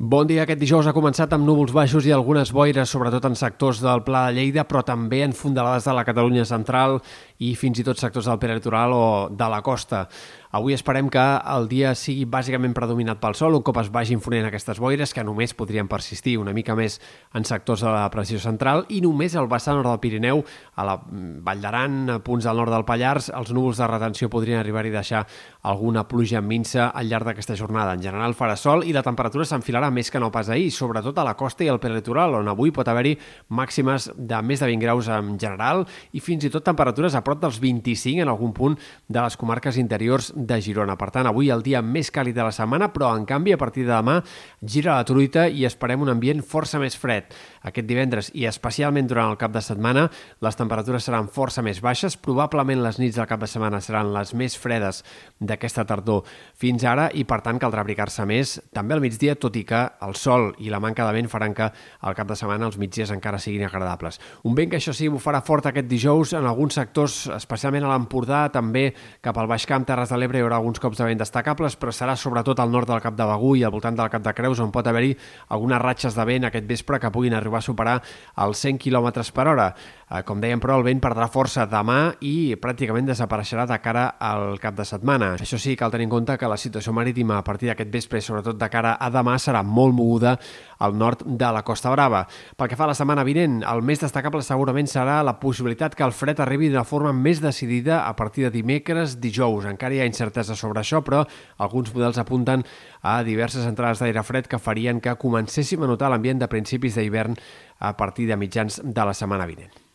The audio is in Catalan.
Bon dia. Aquest dijous ha començat amb núvols baixos i algunes boires, sobretot en sectors del Pla de Lleida, però també en fondalades de la Catalunya central i fins i tot sectors del peritoral o de la costa. Avui esperem que el dia sigui bàsicament predominat pel sol, un cop es vagin fonent aquestes boires, que només podrien persistir una mica més en sectors de la pressió central i només al vessant nord del Pirineu, a la Vall d'Aran, a punts del nord del Pallars, els núvols de retenció podrien arribar i deixar alguna pluja minsa al llarg d'aquesta jornada. En general farà sol i la temperatura s'enfilarà més que no pas ahir, sobretot a la costa i al peritoral, on avui pot haver-hi màximes de més de 20 graus en general i fins i tot temperatures a prop dels 25 en algun punt de les comarques interiors de Girona. Per tant, avui el dia més càlid de la setmana, però en canvi a partir de demà gira la truita i esperem un ambient força més fred. Aquest divendres i especialment durant el cap de setmana les temperatures seran força més baixes, probablement les nits del cap de setmana seran les més fredes d'aquesta tardor fins ara i per tant caldrà abrigar-se més també al migdia, tot i que el sol i la manca de vent faran que al cap de setmana els migdies encara siguin agradables. Un vent que això sí bufarà fort aquest dijous en alguns sectors, especialment a l'Empordà, també cap al Baix Camp, Terres de l'Ebre hi haurà alguns cops de vent destacables, però serà sobretot al nord del Cap de Begú i al voltant del Cap de Creus on pot haver-hi algunes ratxes de vent aquest vespre que puguin arribar a superar els 100 km per hora. Eh, com dèiem, però, el vent perdrà força demà i pràcticament desapareixerà de cara al cap de setmana. Això sí, cal tenir en compte que la situació marítima a partir d'aquest vespre, sobretot de cara a demà, serà molt moguda al nord de la Costa Brava. Pel que fa a la setmana vinent, el més destacable segurament serà la possibilitat que el fred arribi d'una forma més decidida a partir de dimecres, dijous. Encara hi ha incertesa sobre això, però alguns models apunten a diverses entrades d'aire fred que farien que comencéssim a notar l'ambient de principis d'hivern a partir de mitjans de la setmana vinent.